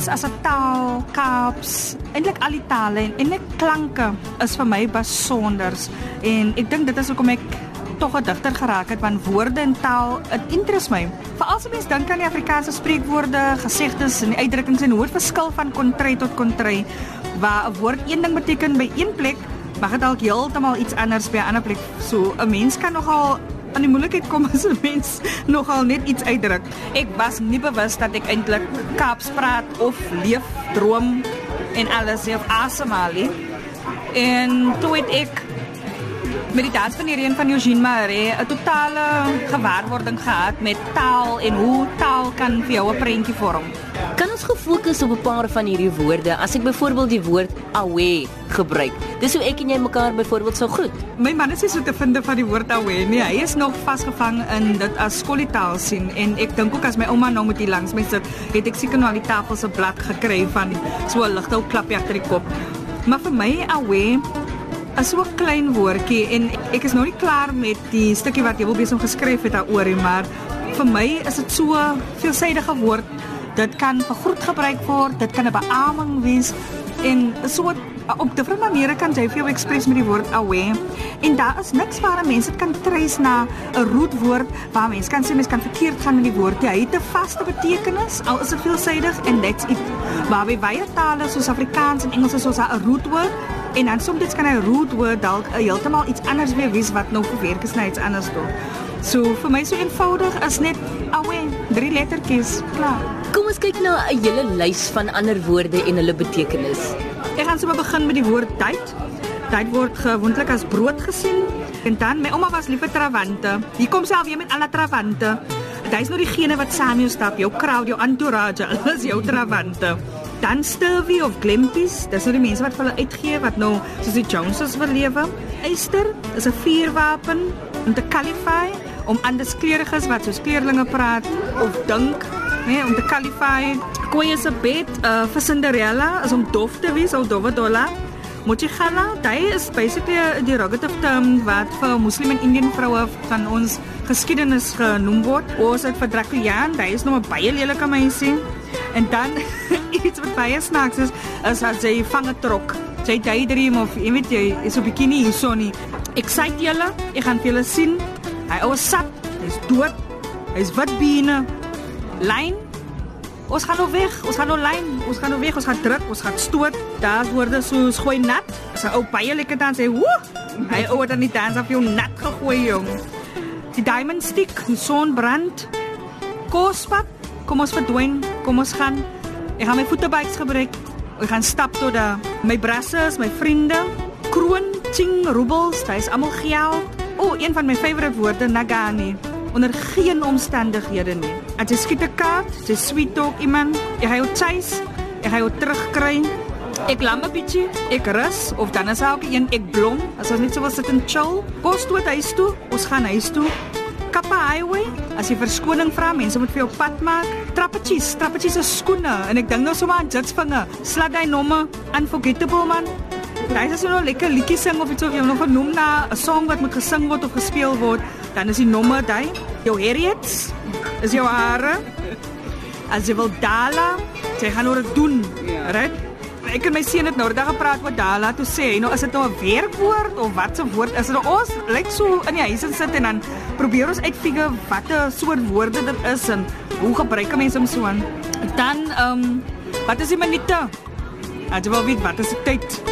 Afrikaans as 'n taal, Kaaps, eintlik al die tale en eintlik klanke is vir my besonders en ek dink dit is hoekom ek tog 'n digter geraak het want woorde en taal dit interest my. Veral as mens dink aan die Afrikaanse spreekwoorde, gesegdes en uitdrukkings en hoe dit verskil van kontry tot kontry waar 'n woord een ding beteken by een plek, mag dit dalk heeltemal iets anders by 'n ander plek. So 'n mens kan nogal aan die moeilikheid kom as 'n mens nogal net iets uitdruk. Ek was nie bewus dat ek eintlik Kaaps praat of leef, droom en alles self asemhaal. En toe het ek met die dans van die reën van Eugene Maree 'n totale gewaarwording gehad met taal en hoe taal kan vir jou 'n prentjie vorm. Kan ons gefokus op 'n paar van hierdie woorde? As ek byvoorbeeld die woord awe gebruik. Dis hoe ek en jy mekaar byvoorbeeld sou groet. My man is nie so te vind van die woord awe nie. Hy is nog vasgevang in dit as skooltaal sien en ek dink ook as my ouma nou met hier langs my sit, het ek seker nou al die tafel se blad gekry van so 'n ligte ou klapjie agter die kop. Maar vir my awe is so 'n klein woordjie en ek is nog nie klaar met die stukkie wat jy wil besig geskryf het daaroor nie, maar vir my is dit so veelsidige woord. Dit kan vir groet gebruik word, dit kan 'n beaming wees en so op die verre maniere kan jy jou ekspres met die woord away. En daar is niks waar mense kan trace na 'n roetwoord waar mense kan sê mense kan verkeerd gaan met die woord. Hy het 'n vaste betekenis, al is dit veelsidig en that's it. Maar by baie tale soos Afrikaans en Engels is ons 'n roetwoord En dan soms kan hy root word dalk heeltemal iets anders weer wees wat nou verwerk is na iets anders toe. So vir my so eenvoudig is net awe drie lettertjies klaar. Kom ons kyk na 'n hele lys van ander woorde en hulle betekenis. Ek gaan sommer begin met die woord tyd. Tyd word gewoonlik as brood gesien. En dan my ouma was lief vir trawante. Hier kom al weer met al die trawante. Dit is nou diegene wat saam jou stap, jou crowd, jou entourage, alles jou trawante dan Stilvie of Glimpies, dis nou die mense wat hulle uitgee wat nou soos die Joneses wil lewe. Eyster is 'n vuurwapen om te qualify om ander kleuriges wat soos kleerlinge praat of dink, nee, om te qualify. Koeie se bed, uh, vir Cinderella is om dof te wees of dowwe dolla. Mochigala, dit is basically die derogative term wat vir Muslim en Indian vroue van ons geskiedenis genoem word. Ons het vir Draculian, hy is nog 'n baie lelike meisie. En dan iets wat baie snaaks is, is as jy vang 'n trok. Jy daydream of jy weet jy is op bikini hier so nie. Ek sê julle, ek gaan vir julle sien. Hy ou sap, hy's dood. Hy's wat bene. Lyn. Ons gaan nou weg. Ons gaan nou lyn. Ons gaan nou weg. Ons gaan druk. Ons gaan stoot. Daar's woorde soos gooi nat. As 'n ou baie lekker dans sê, "Woe!" Hy ou het dan nie dans af jou nat gegooi, jong. Die diamond stick, die sonbrand. Kospap. Kom ons verdwyn. Kom ons gaan. Ek gaan my voetebikes gebruik. Ek gaan stap tot daar. My brasse is my vriende. Kroon, ching, rubles, dit is almal geld. O, oh, een van my favourite woorde, nagani. Onder geen omstandighede nie. As jy skiet 'n kaart, jy sweet talk iemand, jy gaan jou chase, jy gaan jou terugkry. Ek lam 'n bietjie, ek rus of dan is ook een ek blom, as ons net so wil sit en chill. Kos toe huis toe, ons gaan huis toe. Kappa Highway, as jy verskoning vra, mense moet vir jou pad maak. Trappetjies, trappetjies is skoene en ek dink nou sommer aan Jits vinge. Slat hy nomme unforgettable man. Daai is so 'n lekker liedjie sing of iets of jy nog genoem na 'n song wat moet gesing word of gespeel word, dan is die nomme daai. Jou Harriets is jou hare. As jy wil dala, jy gaan oor doen. Right? ek en my seun het nou daag gepraat met Dala toe sê hy nou is dit nou 'n werkwoord of wat se woord is dit nou ons lyk so in die huis en sit en dan probeer ons uitfigure watter soort woorde dit is en hoe gebruik mense hom so aan dan ehm um, wat is die minute? Ek wil weet wat is die tyd?